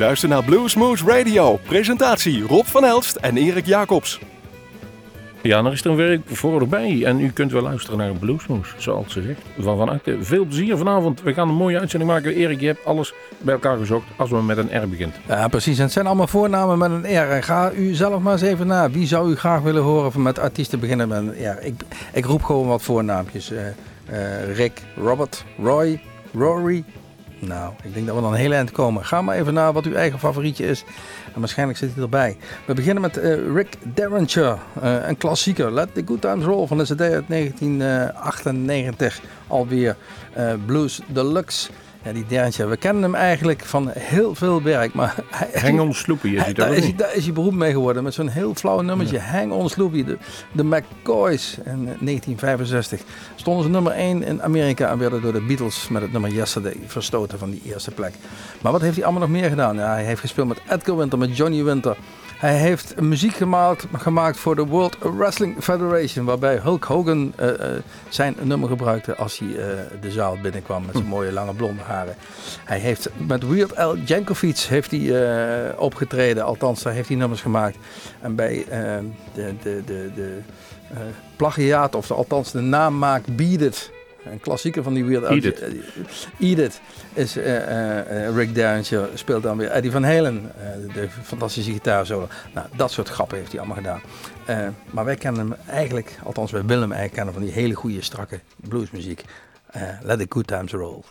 luistert naar Bluesmoose Radio. Presentatie Rob van Elst en Erik Jacobs. Ja, dan is er een werk voorbij en u kunt wel luisteren naar Bluesmoes, zoals ze zegt. Van van harte veel plezier vanavond. We gaan een mooie uitzending maken. Erik, je hebt alles bij elkaar gezocht als we met een R begint. Ja, precies. En het zijn allemaal voornamen met een R. Ga u zelf maar eens even na. Wie zou u graag willen horen van met artiesten beginnen met een R? Ik, ik roep gewoon wat voornaampjes. Uh, uh, Rick, Robert, Roy, Rory. Nou, ik denk dat we dan een hele eind komen. Ga maar even naar wat uw eigen favorietje is. En waarschijnlijk zit hij erbij. We beginnen met uh, Rick Derringer, uh, een klassieker. Let the Good Times Roll van de CD uit 1998. Alweer uh, Blues Deluxe. Ja, die Derntje, we kennen hem eigenlijk van heel veel werk. Maar Hang on Sloopy is hij daar, is hij, daar is hij beroemd mee geworden. Met zo'n heel flauw nummertje. Ja. Hang on Sloopy. De, de McCoys in 1965. Stonden ze nummer 1 in Amerika en werden door de Beatles met het nummer Yesterday verstoten van die eerste plek. Maar wat heeft hij allemaal nog meer gedaan? Ja, hij heeft gespeeld met Edgar Winter, met Johnny Winter. Hij heeft muziek gemaakt, gemaakt voor de World Wrestling Federation, waarbij Hulk Hogan uh, uh, zijn nummer gebruikte als hij uh, de zaal binnenkwam met zijn mooie lange blonde haren. Hij heeft met Weird Al Jankovic heeft hij opgetreden, althans daar heeft hij nummers gemaakt. En bij de, de, de, de plagiaat, of de, althans de naammaak Beat It, een klassieker van die Weird Al. Eat It. Eat It is uh, uh, Rick Derringer speelt dan weer Eddie Van Halen, de fantastische gitaarsolo. Nou, dat soort grappen heeft hij allemaal gedaan. maar wij kennen hem eigenlijk, althans wij willen hem eigenlijk kennen van die hele goede strakke bluesmuziek. Let the good times roll.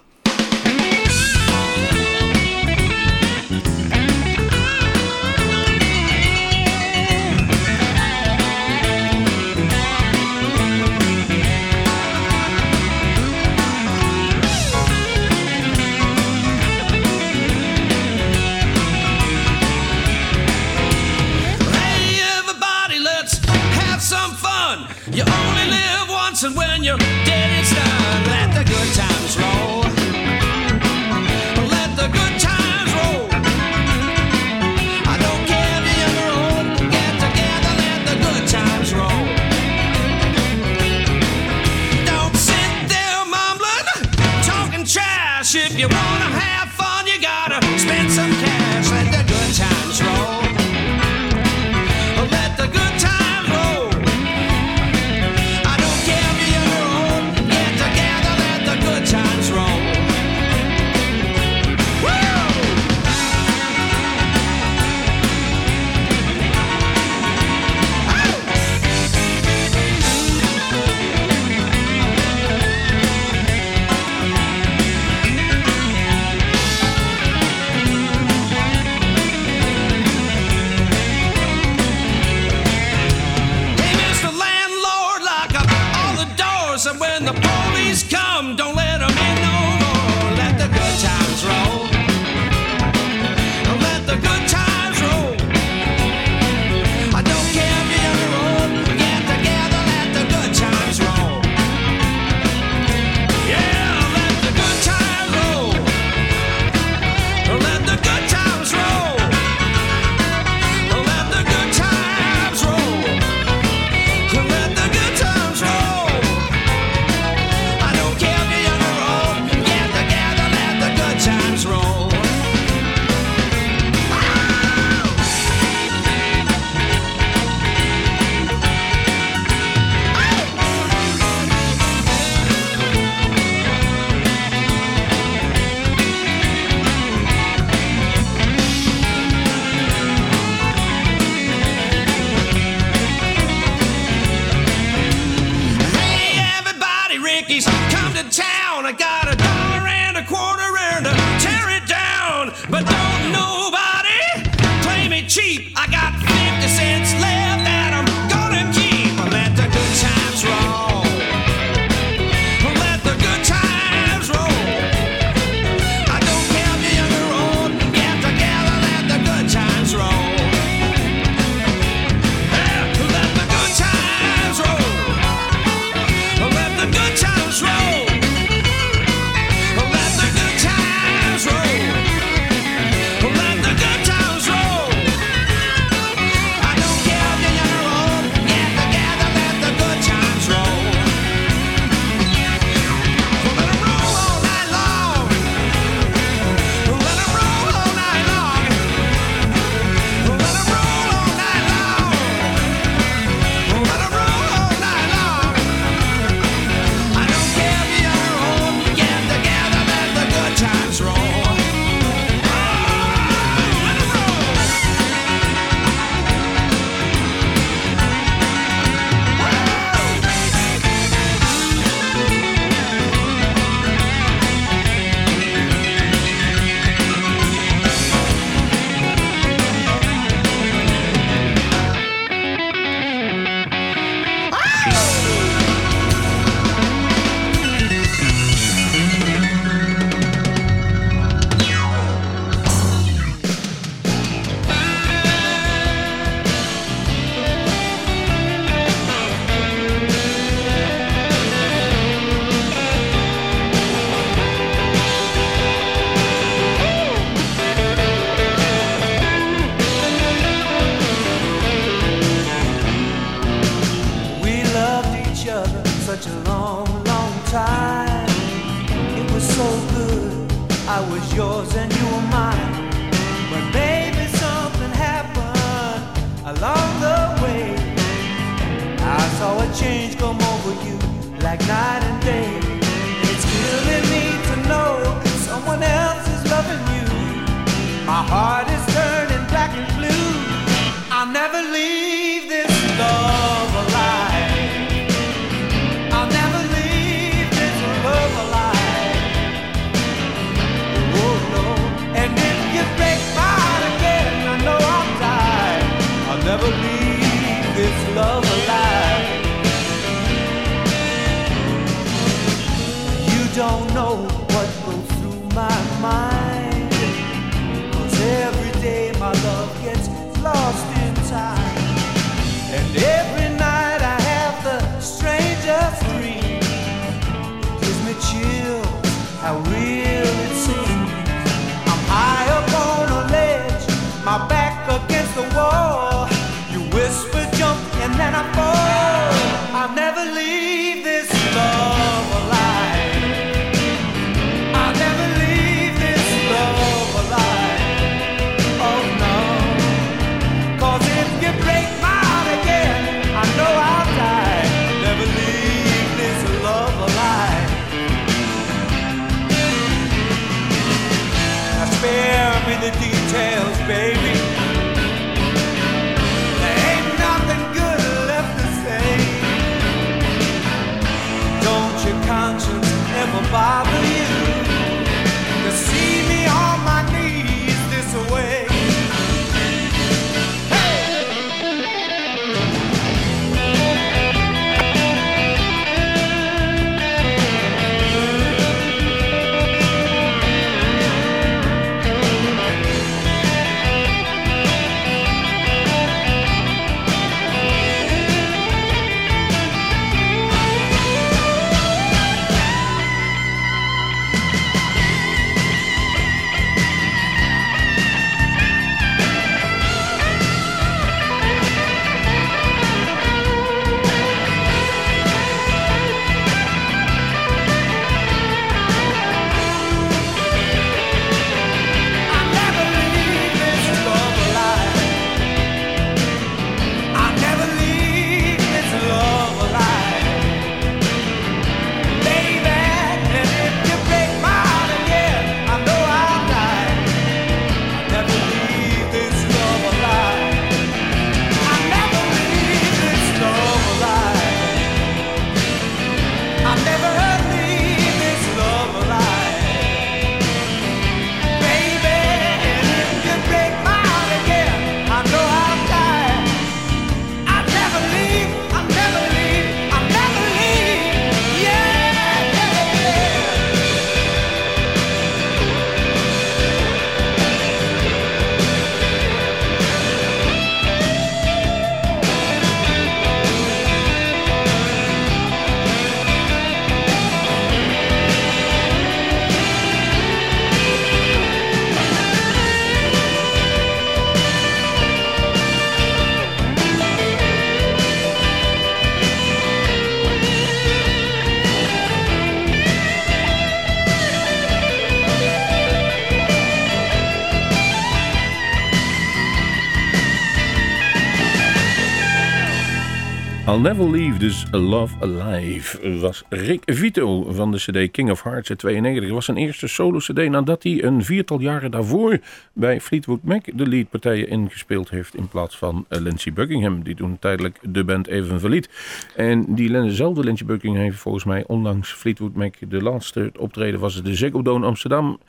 Never Leave This Love Alive was Rick Vito van de cd King of Hearts uit 92. Het was zijn eerste solo-cd nadat hij een viertal jaren daarvoor bij Fleetwood Mac de leadpartijen ingespeeld heeft in plaats van eh, Lindsey Buckingham, die toen tijdelijk de band even verliet. En diezelfde Lindsey Buckingham heeft volgens mij onlangs Fleetwood Mac de laatste optreden was het de Ziggo Dome Amsterdam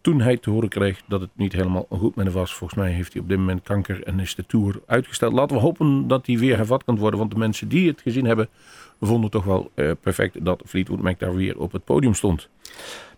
toen hij te horen kreeg dat het niet helemaal goed met hem was. Volgens mij heeft hij op dit moment kanker en is de tour uitgesteld. Laten we hopen dat hij weer hervat kan worden. Want de mensen die het gezien hebben, vonden toch wel eh, perfect dat Fleetwood Mac daar weer op het podium stond.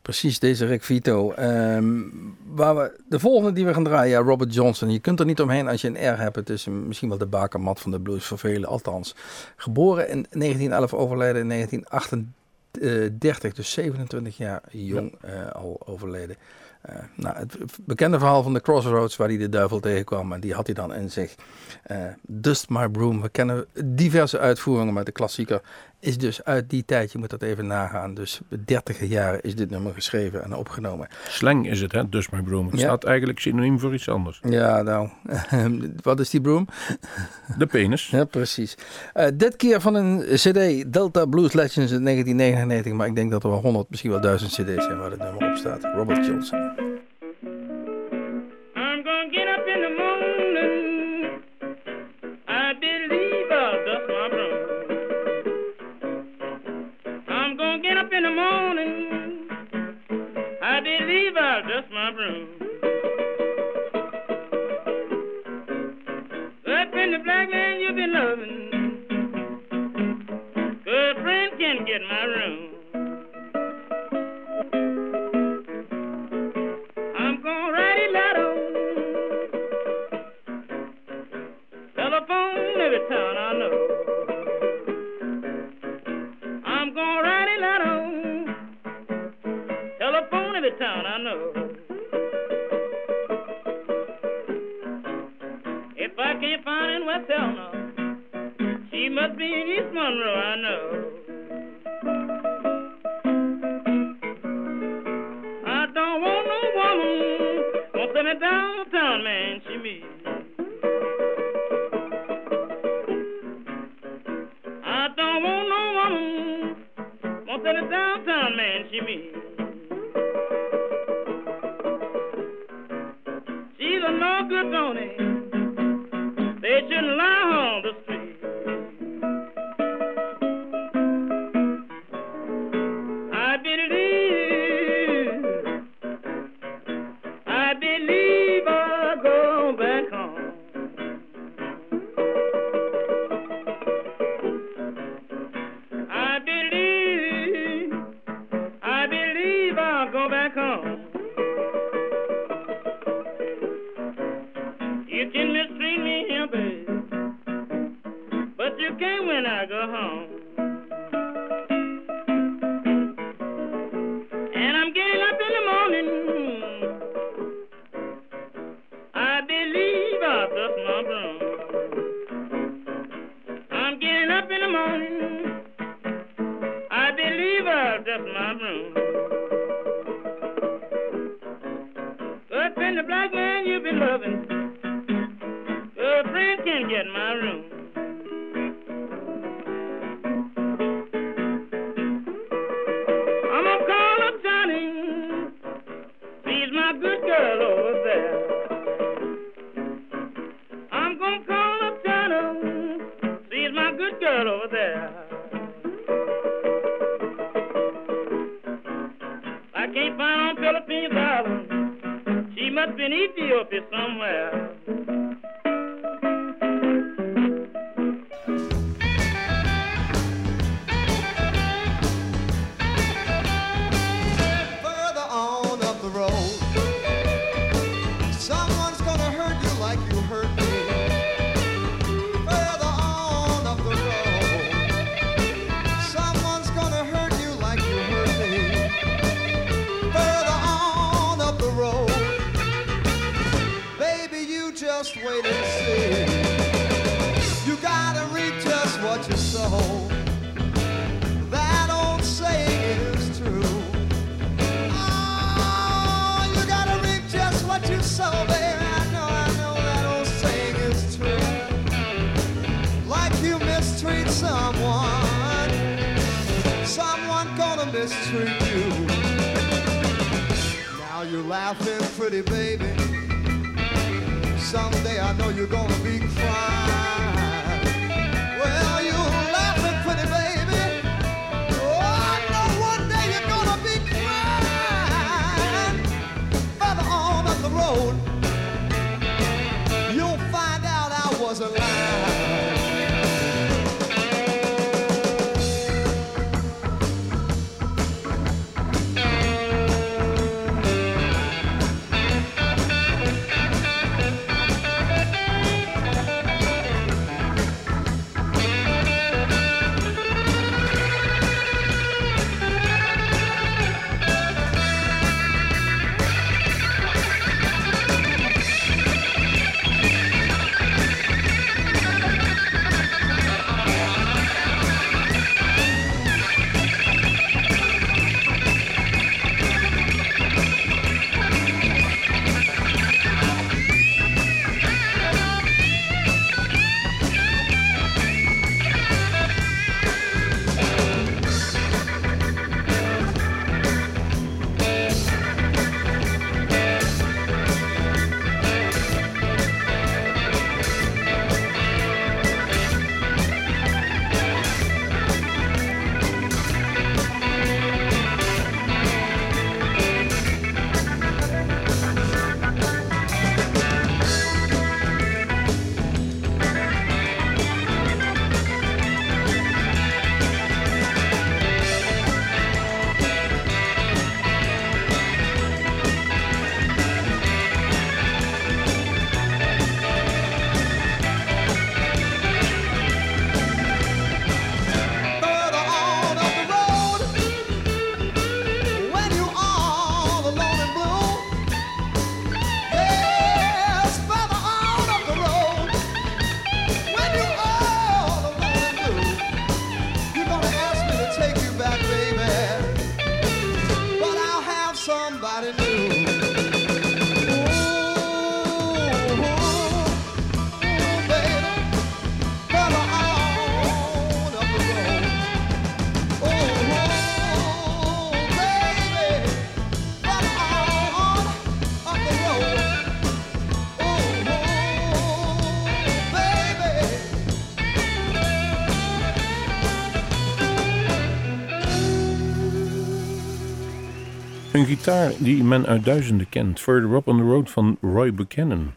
Precies, deze Rick Vito. Ehm, waar we, de volgende die we gaan draaien, ja, Robert Johnson. Je kunt er niet omheen als je een R hebt. Het is misschien wel de bakermat van de blues voor velen, althans. Geboren in 1911, overleden in 1938. Dus 27 jaar jong eh, al overleden. Eh, nou, het bekende verhaal van de Crossroads, waar hij de duivel tegenkwam. En die had hij dan in zich. Eh, Dust My Broom. We kennen diverse uitvoeringen met de klassieker is dus uit die tijd, je moet dat even nagaan. Dus 30 jaar is dit nummer geschreven en opgenomen. Slang is het, hè? Dus mijn broem. Het staat eigenlijk synoniem voor iets anders. Ja, nou. Wat is die broem? De penis. Ja, precies. Eh, dit keer van een CD Delta Blues Legends in 1999. Maar ik denk dat er wel 100, misschien wel duizend CD's zijn waar het nummer op staat. Robert Johnson. get my room. I'm gonna write a letter. Telephone every town I know. I'm gonna write a letter. Telephone every town I know. If I can't find in West Helena, she must be in East Monroe, I know. A downtown man, she means. pretty baby. Someday I know you're gonna be fine. Gitaar die men uit duizenden kent. Further Up on the Road van Roy Buchanan.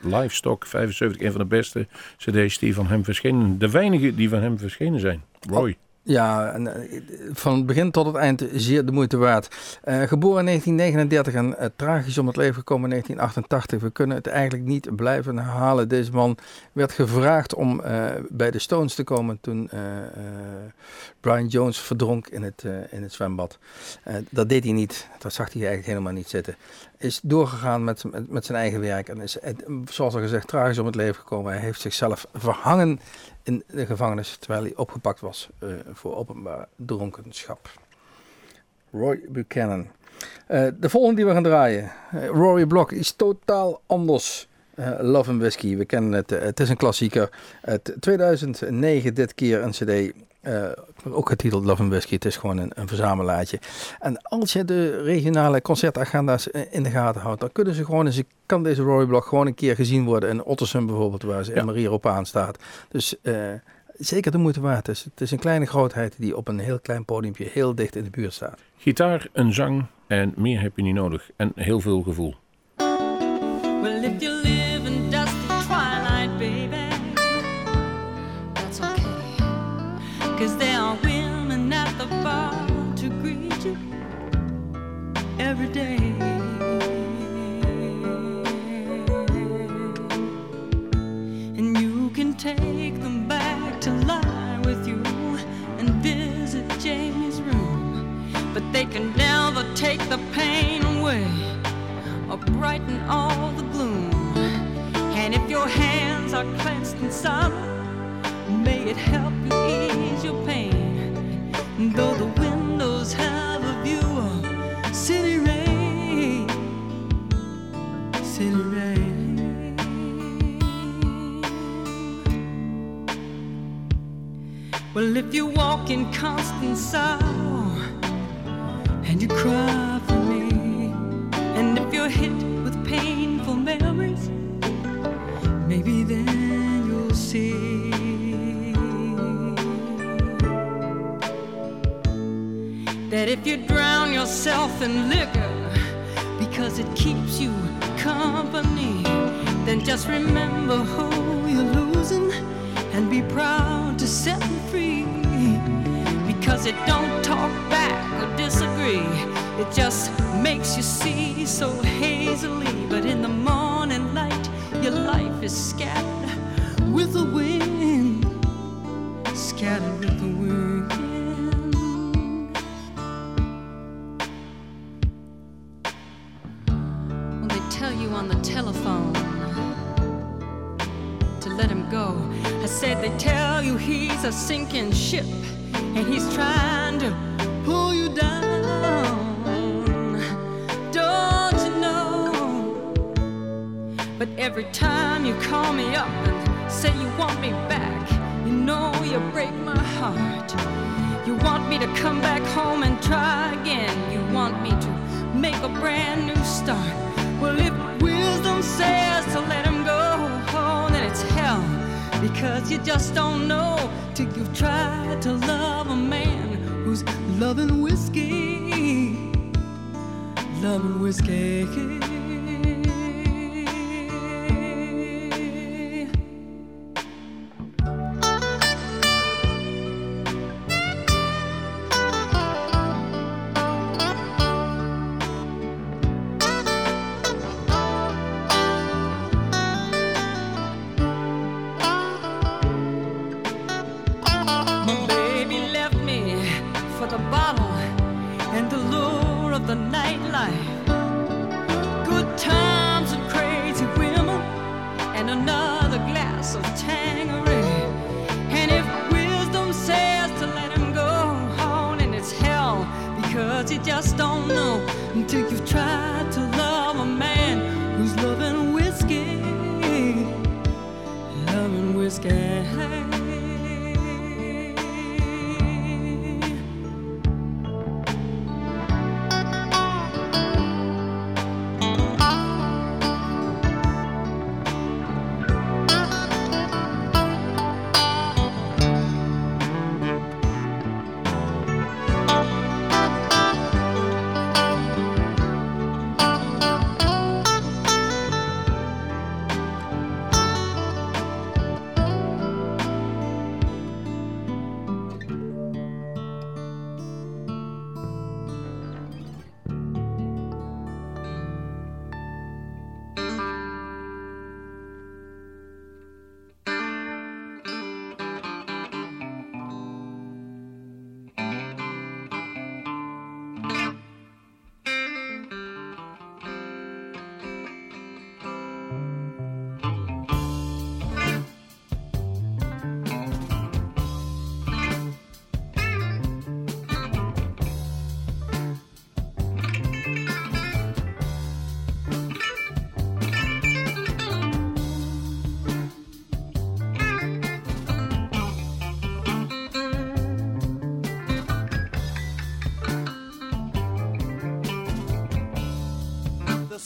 Livestock 75, een van de beste cd's die van hem verschenen. De weinige die van hem verschenen zijn. Roy. Ja, eh, van het begin tot het eind zeer de moeite waard. Eh, geboren in 1939 en eh, tragisch om het leven gekomen in 1988. We kunnen het eigenlijk niet blijven herhalen. Deze man werd gevraagd om bij de Stones te komen toen Brian Jones verdronk in het, in het zwembad. Dat deed hij niet. Dat zag hij eigenlijk helemaal niet zitten. Is doorgegaan met, met, met zijn eigen werk en is, zoals al gezegd, tragisch om het leven gekomen. Hij heeft zichzelf verhangen in de gevangenis terwijl hij opgepakt was eh, voor openbaar dronkenschap. Roy Buchanan. Eh, de volgende die we gaan draaien, eh, Rory Block, is totaal anders. Love and Whiskey, we kennen het, het is een klassieker. Het 2009 dit keer een cd, eh, ook getiteld Love and Whiskey, het is gewoon een, een verzamelaadje. En als je de regionale concertagenda's eh, in de gaten houdt, dan kunnen ze gewoon eens, kan deze Rory Block gewoon een keer gezien worden in Ottersum bijvoorbeeld, waar ze Ja. in Marie op aan staat. Dus eh, zeker de moeite waard. Het is, het is een kleine grootheid die op een heel klein podiumpje heel dicht in de buurt staat. Gitaar, een zang en meer heb je niet nodig. En heel veel gevoel. Well, take them back to lie with you and visit Jamie's room. But they can never take the pain away or brighten all the gloom. And if your hands are clenched in sorrow, may it help you ease your pain. Though the windows Well, if you walk in constant sorrow and you cry for me, and if you're hit with painful memories, maybe then you'll see. That if you drown yourself in liquor because it keeps you company, then just remember who and be proud to set them free because it don't talk back or disagree. It just makes you see so hazily. But in the morning light, your life is scattered with the wind, scattered with the wind. A sinking ship and he's trying to pull you down. Don't you know? But every time you call me up and say you want me back, you know you break my heart. You want me to come back home and try again. You want me to make a brand new start. Well, if wisdom says to let him go, oh, then it's hell. Because you just don't know you've tried to love a man who's loving whiskey. Loving whiskey.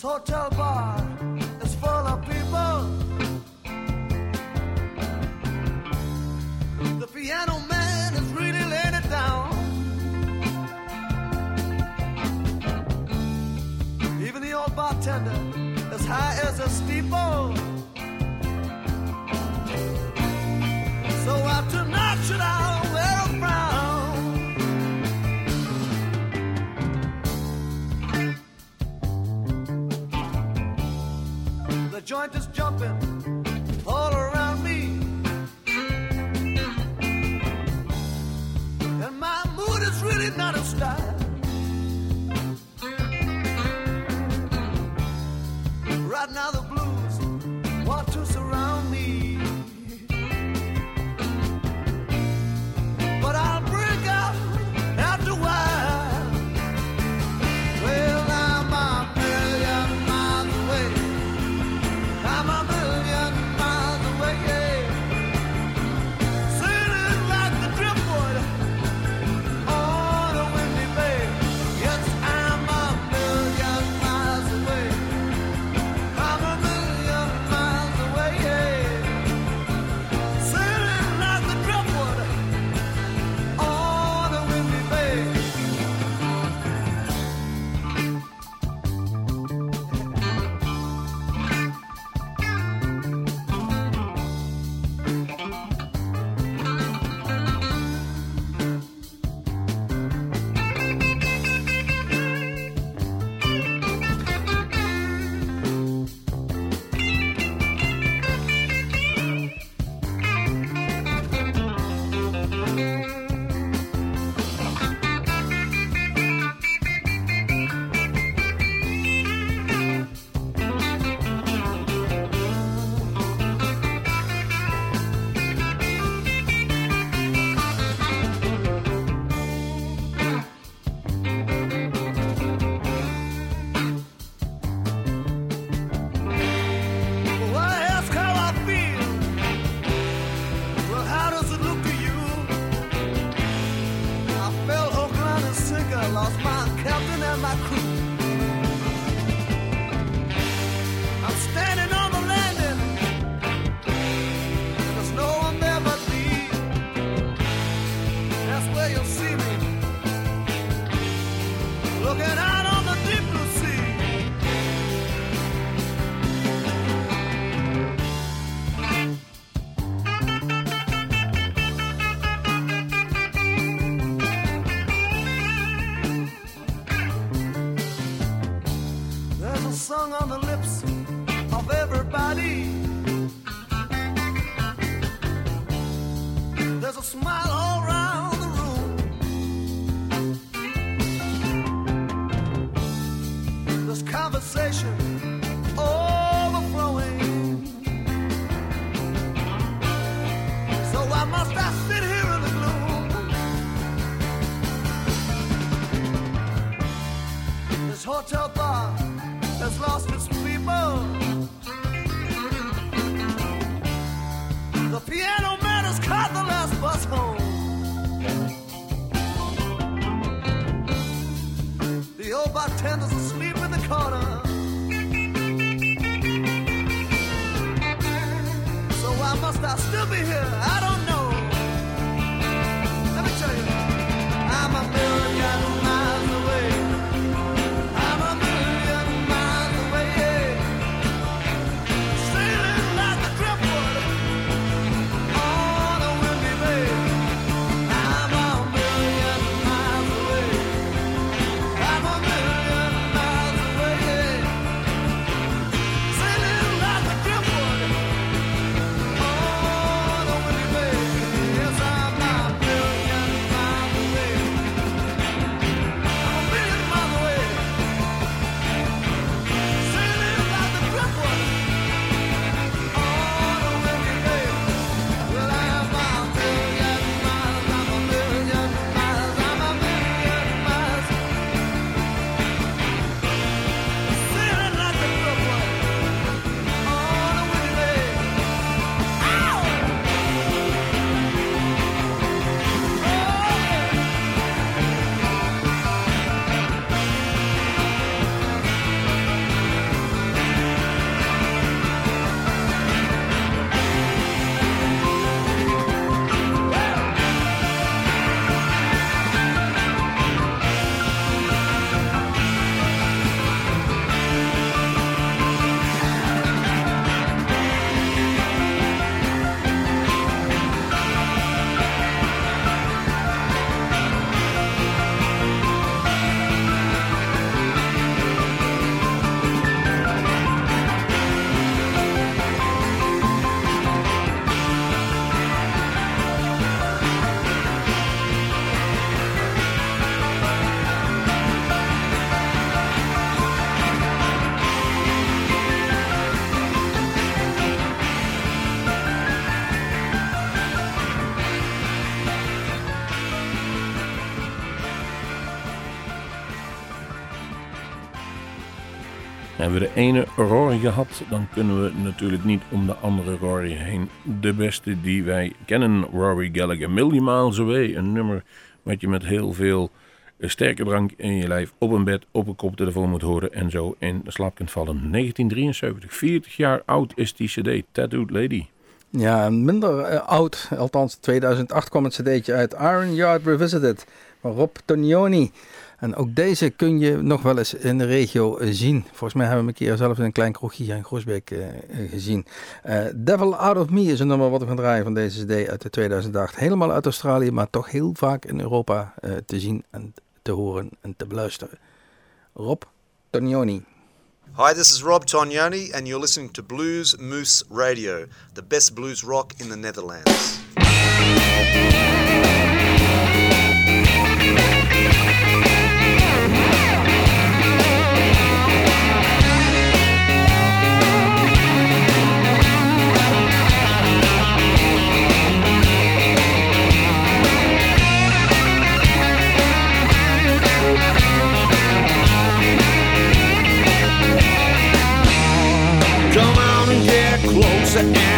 Hotel bar Hebben we de ene Rory gehad, dan kunnen we natuurlijk niet om de andere Rory heen. De beste die wij kennen, Rory Gallagher, Million Miles Away. Een nummer wat je met heel veel eh, sterke drank in je lijf op een bed, op een koptelefoon moet horen en zo in slaap kunt vallen. 1973, 40 jaar oud is die cd, Tattooed Lady. Ja, minder eh, oud. Althans, 2008 kwam het cd'tje uit. Iron Yard Revisited van Rob Tonioni. En ook deze kun je nog wel eens in de regio eh, zien. Volgens mij hebben we een keer zelf in een klein kroegje in Groesbeek eh, eh, gezien. Devil Out of Me is een nummer wat we gaan draaien van deze cd uit de 2008. Helemaal uit Australië, maar toch heel vaak in Europa te zien en te horen en te beluisteren. Rob Tonioni. Hi, this is Rob Tognoni, and you're listening to Blues Moose Radio, the best blues rock in the Netherlands. answer.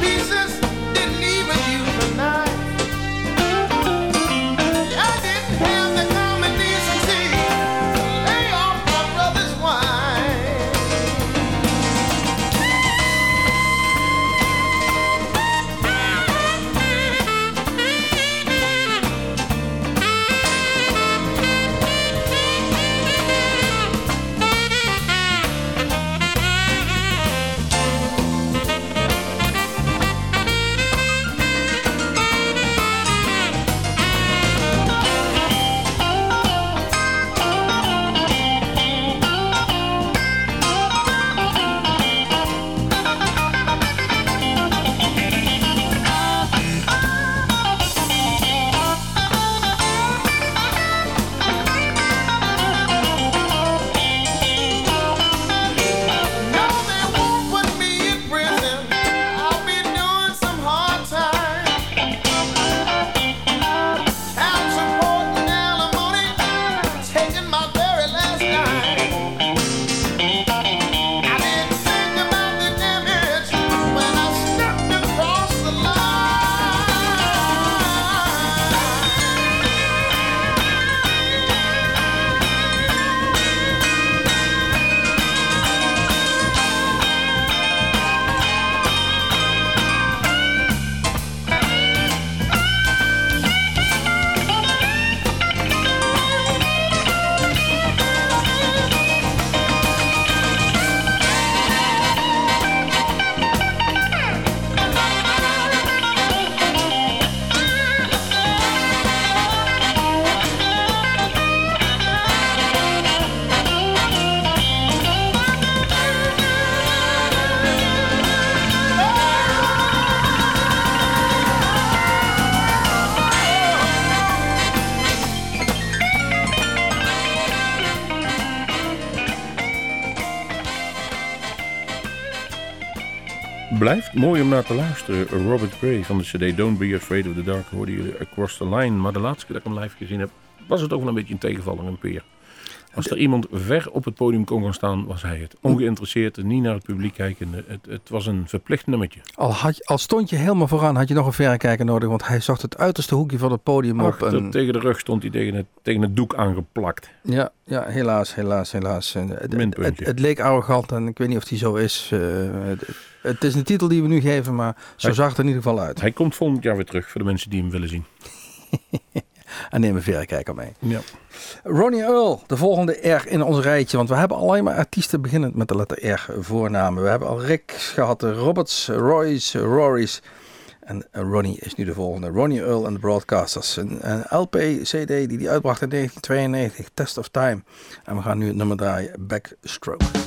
Pieces, Blijft mooi om naar te luisteren. Robert Gray van de CD Don't Be Afraid of the Dark hoorde Across the Line. Maar de laatste keer dat ik hem live gezien heb, was het ook wel een beetje een tegenvaller, een peer. Als er iemand ver op het podium kon gaan staan, was hij het. Ongeïnteresseerd, niet naar het publiek kijken. Het, het was een verplicht nummertje. Al, had, al stond je helemaal vooraan, had je nog een verrekijker nodig. Want hij zocht het uiterste hoekje van het podium op. En, tegen de rug stond hij tegen het, tegen het doek aangeplakt. ja, ja, helaas, helaas, helaas. En Het, het, het, leek arrogant en ik weet niet of die zo is. Eh, het, het is een titel die we nu geven, maar zo Hij- zag het er in ieder geval uit. Hij komt volgend jaar weer terug voor de mensen die hem willen zien. En neem een verrekijker mee. Ja. Ronnie Earl, de volgende R in ons rijtje. Want we hebben alleen maar artiesten beginnend met de letter R voornamen. We hebben al Rick gehad, Roberts, Roy's, Rory's. En Ronnie is nu de volgende. Ronnie Earl en de Broadcasters. Een, een LP-CD die hij uitbracht in 1992, Test of Time. En we gaan nu het nummer draaien. Backstroke.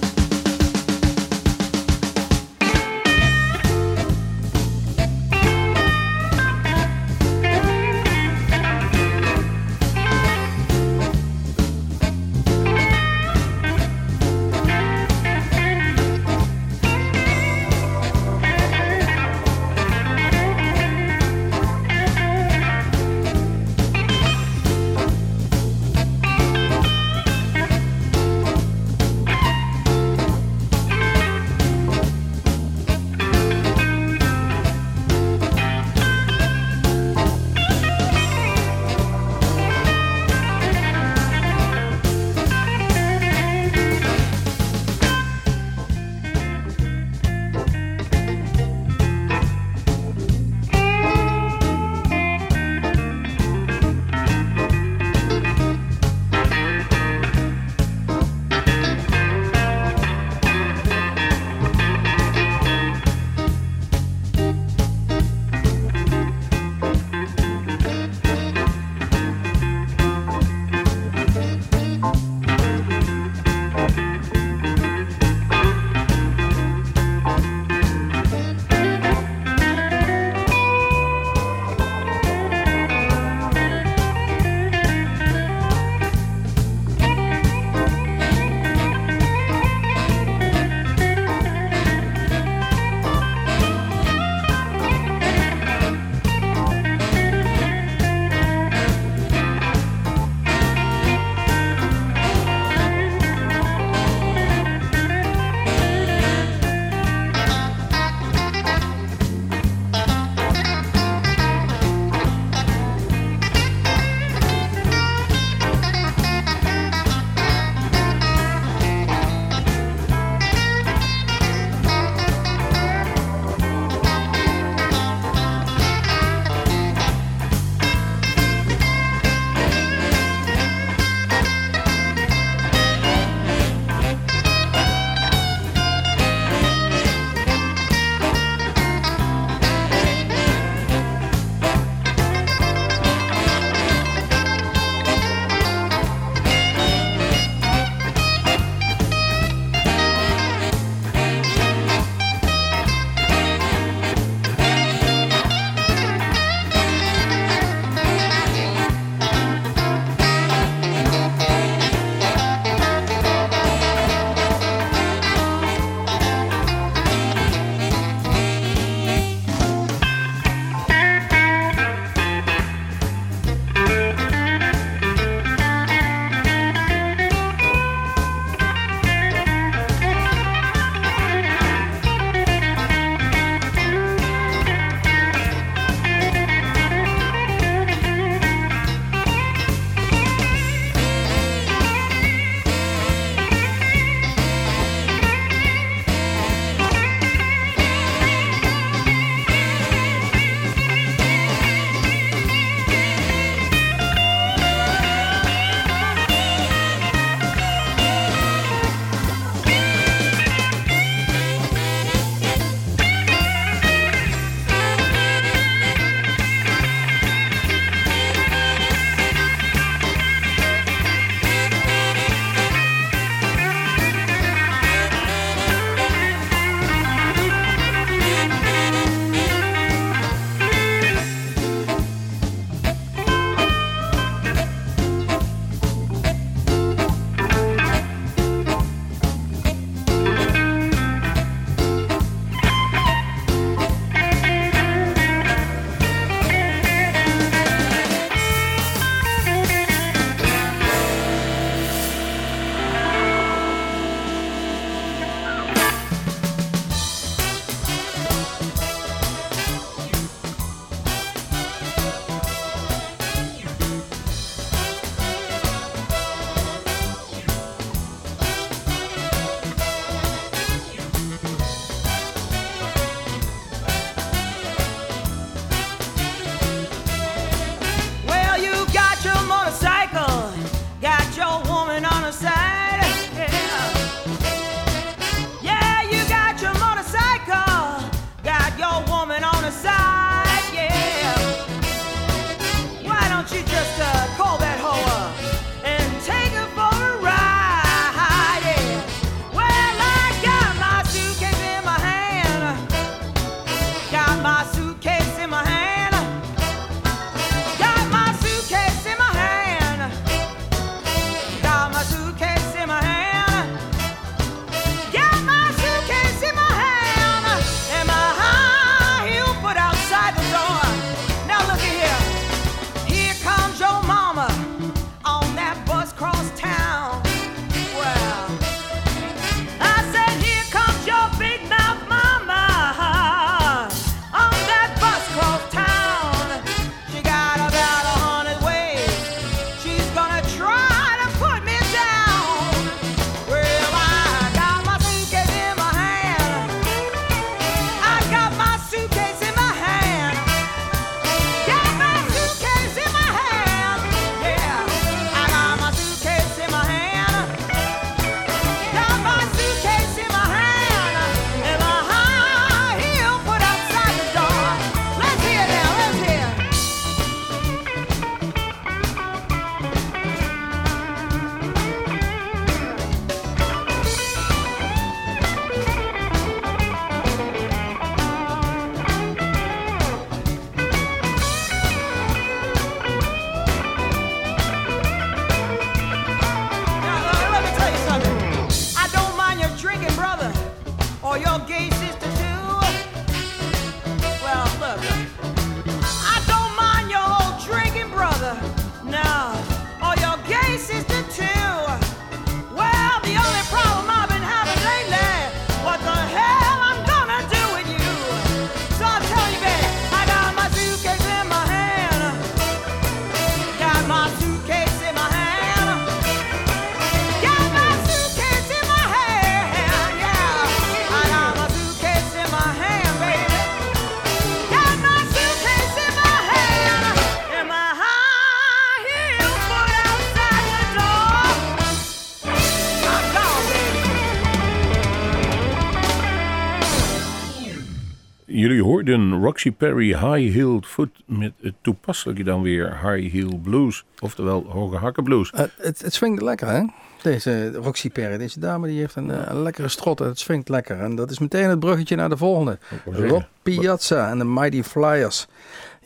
Roxy Perry High Heeled Foot met het toepasselijke dan weer High Heel Blues. Oftewel hoge hakken blues. Eh, het, het swingt lekker, hè? Deze Roxy Perry, deze dame, die heeft een, eh, een lekkere strot. en Het swingt lekker. En dat is meteen het bruggetje naar de volgende. Rob Piazza en de Mighty Flyers.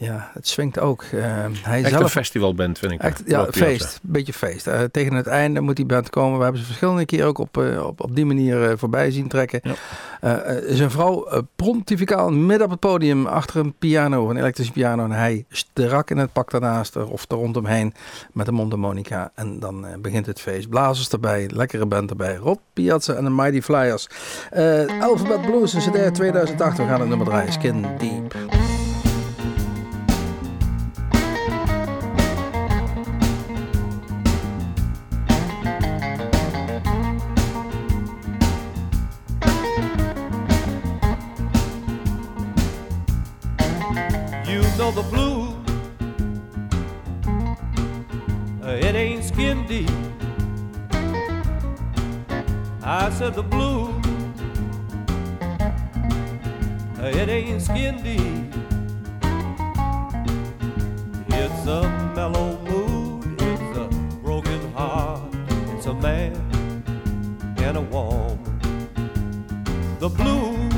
Ja, het swingt ook. Eh, hij Echt een zelf festivalband vind ik. Echt, ja, feest. Beetje feest. Eh, tegen het einde moet die band komen. We hebben ze verschillende keer ook op, eh, op, op die manier voorbij zien trekken. Ja. Zijn vrouw pontificaal midden op het podium achter een piano, een elektrische piano. En hij strak in het pak daarnaast of er rondomheen met een mondharmonica. En dan begint het feest. Blazers erbij, lekkere band erbij. Rob Piazza en de Mighty Flyers. Alphabet Blues, een CD uit 2008. We gaan naar nummer 3, Skin Deep. Deep. I said the blues. It ain't skin deep. It's a mellow mood. It's a broken heart. It's a man and a woman. The blues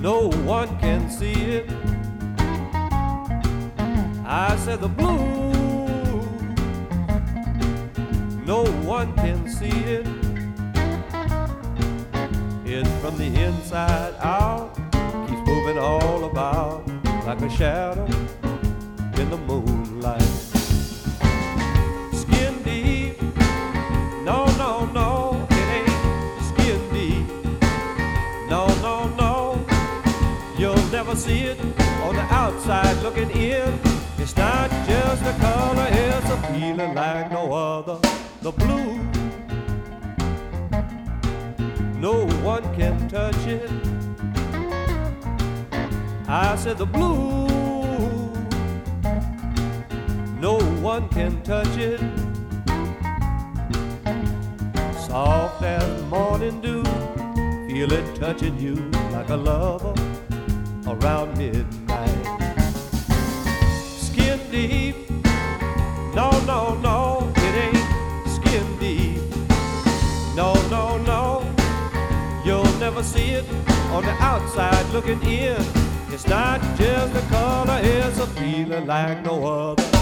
no one can see it. I said the blue, no one can see it. It's from the inside out, keeps moving all about like a shadow in the moonlight. Skin deep, no, no, no, it ain't skin deep. No, no, no. You'll never see it on the outside looking in. It's not just a color, it's a feeling like no other. The blue, no one can touch it. I said the blue, no one can touch it. Soft as morning dew, feel it touching you like a lover around midnight. Skin deep, no, no, no, never see it on the outside looking in. It's not just a color, it's a feeling like no other.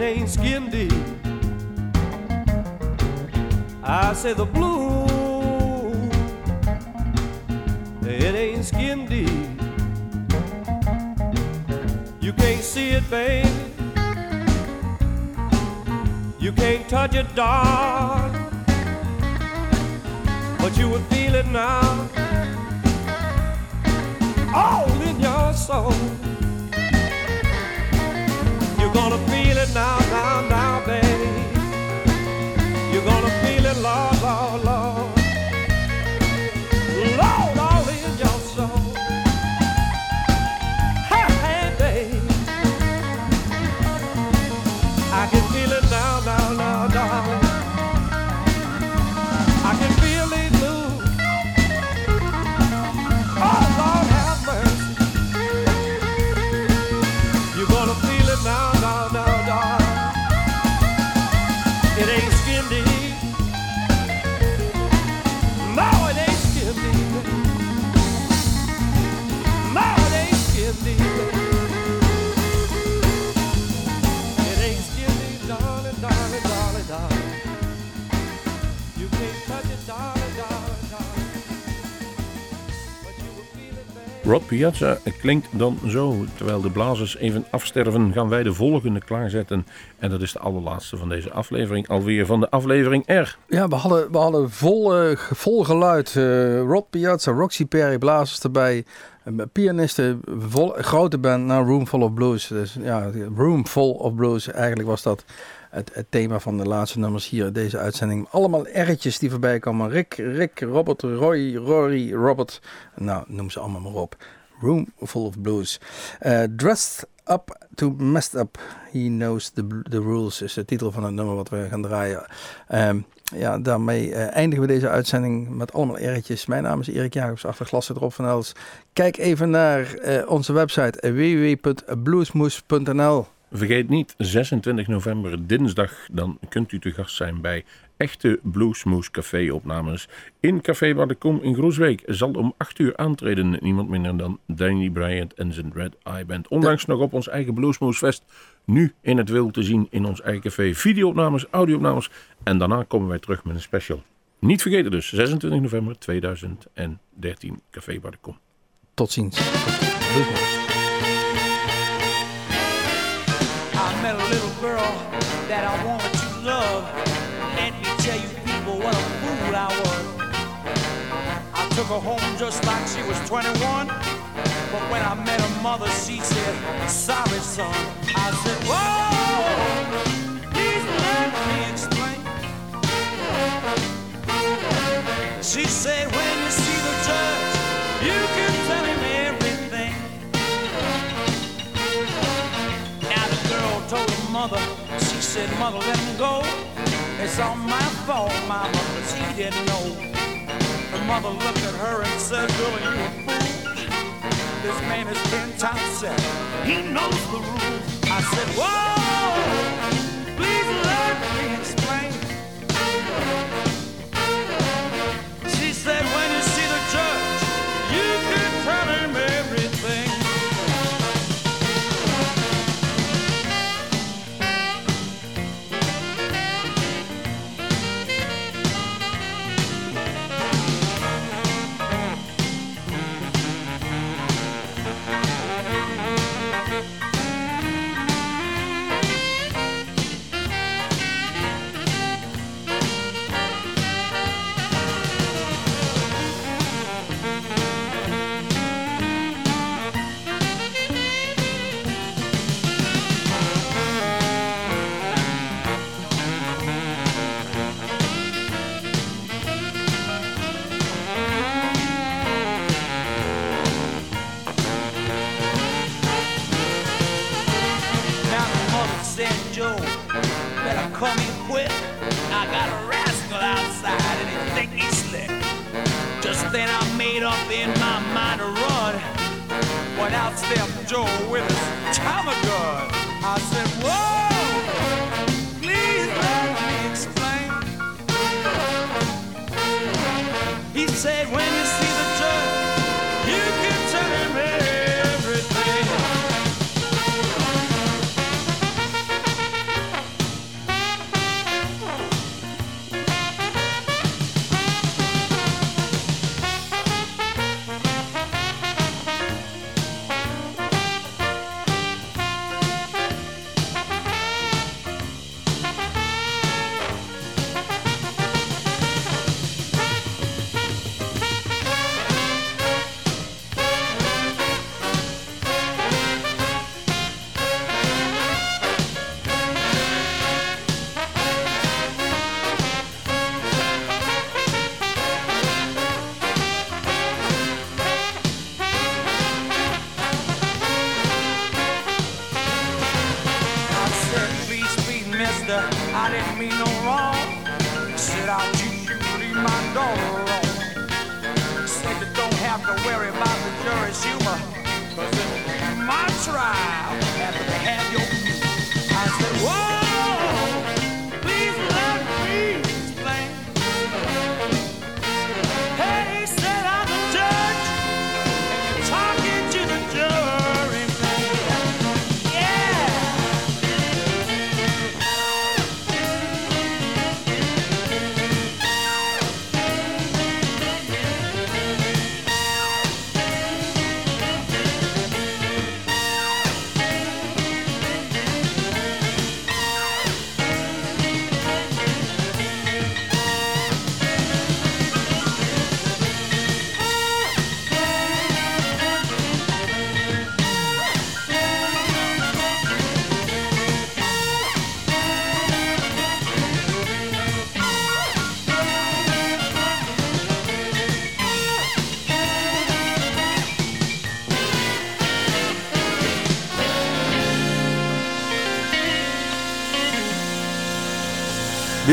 It ain't skin deep. I say the blue. It ain't skin deep. You can't see it, baby. You can't touch it, darling. But you will feel it now. Your soul. You're gonna feel it now, now, now, baby. You're gonna feel it, Lord, Lord, Lord. Rod Piazza klinkt dan zo. Terwijl de blazers even afsterven, gaan wij de volgende klaarzetten. En dat is de allerlaatste van deze aflevering. Alweer van de aflevering R. Ja, we hadden, we hadden vol, eh, vol geluid. eh Rob Piazza, Roxy Perry, blazers erbij. Pianisten, vol, grote band, nou Room Full of Blues. Dus ja, Room Full of Blues. Eigenlijk was dat het, thema van de laatste nummers hier in deze uitzending. Allemaal R'tjes die voorbij komen. Rick, Rick, Robert, Roy, Rory, Robert. Nou, noem ze allemaal maar op. Room Full of Blues. Eh, dressed Up to Messed Up. He Knows the, the Rules is de titel van het nummer wat we gaan draaien. Ehm, ja, daarmee eh, eindigen we deze uitzending met allemaal R'tjes. Mijn naam is Erik Jacobs, achter glas zit Rob van Els. Kijk even naar eh, onze website www.bluesmoes.nl Vergeet niet, 26 november, dinsdag, dan kunt u te gast zijn bij echte Bluesmoose Café opnames. In Café Bar de Kom in Groesbeek zal om 8 uur aantreden niemand minder dan Danny Bryant en zijn Red Eye Band. Ondanks nog op ons eigen Bluesmoose Fest, nu in het wild te zien in ons eigen café. Videoopnames, audio-opnames en daarna komen wij terug met een special. Niet vergeten dus, 26 november 2013, Café Bar de Kom. Tot ziens. Bluesmoes. Girl that I wanted to love. Let me tell you, people, what a fool I was. I took her home just like she was 21. But when I met her mother, she said, Sorry, son. I said, Whoa, please let me explain. She said, When you see the judge, you can said, Mother, let him go. It's all my fault, mama, because she didn't know. Her mother looked at her and said, Girl, you a fool? This man is ten times. He knows the rules. I said, Whoa,